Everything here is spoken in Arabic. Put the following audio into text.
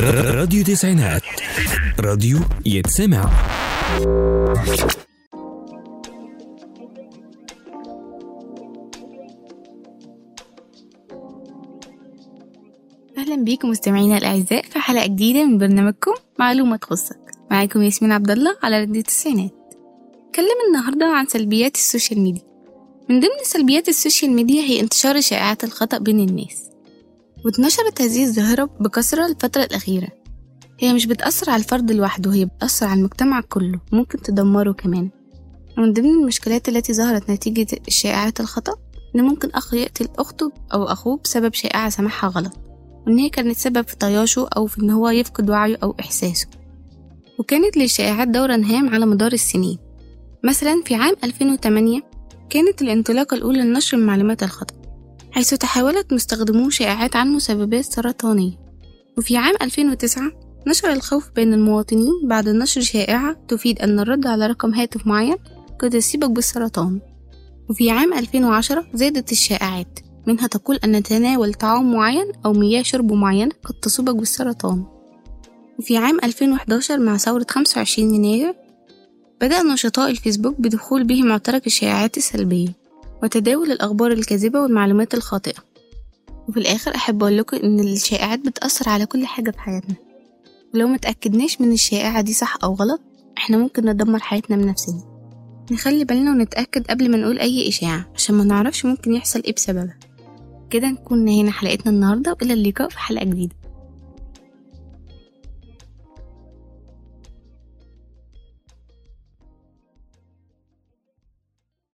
راديو تسعينات. راديو يتسمع. أهلا بيكم مستمعينا الأعزاء في حلقة جديدة من برنامجكم معلومه تخصك معاكم ياسمين عبد الله على راديو التسعينات اتكلم النهارده عن سلبيات السوشيال ميديا. من ضمن سلبيات السوشيال ميديا هي انتشار شائعات الخطأ بين الناس. واتنشرت هذه الظاهرة بكثرة الفترة الأخيرة. هي مش بتأثر على الفرد لوحده هي بتأثر على المجتمع كله. ممكن تدمره كمان. ومن ضمن المشكلات التي ظهرت نتيجة الشائعات الخطأ إن ممكن أخ يقتل أخته أو أخوه بسبب شائعة سمعها غلط وإن هي كانت سبب في طياشه أو في إن هو يفقد وعيه أو إحساسه. وكانت للشائعات دورا هام على مدار السنين. مثلا في عام 2008 كانت الانطلاقة الأولى لنشر المعلومات الخطأ. حيث تحولت مستخدمو شائعات عن مسببات سرطانية. وفي عام 2009 نشر الخوف بين المواطنين بعد نشر شائعة تفيد أن الرد على رقم هاتف معين قد يصيبك بالسرطان. وفي عام 2010 زادت الشائعات منها تقول أن تناول طعام معين أو مياه شرب معينة قد تصيبك بالسرطان. وفي عام 2011 مع ثورة 25 يناير بدأ نشطاء الفيسبوك بدخول به معترك الشائعات السلبية. وتداول الأخبار الكاذبة والمعلومات الخاطئة. وفي الآخر أحب أقول لكم إن الشائعات بتأثر على كل حاجة في حياتنا. ولو متأكدناش من الشائعة دي صح أو غلط إحنا ممكن ندمر حياتنا بنفسنا نخلي بالنا ونتأكد قبل ما نقول أي إشاعة عشان ما نعرفش ممكن يحصل إيه بسببها. كده نكون نهينا حلقتنا النهاردة وإلى اللقاء في حلقة جديدة.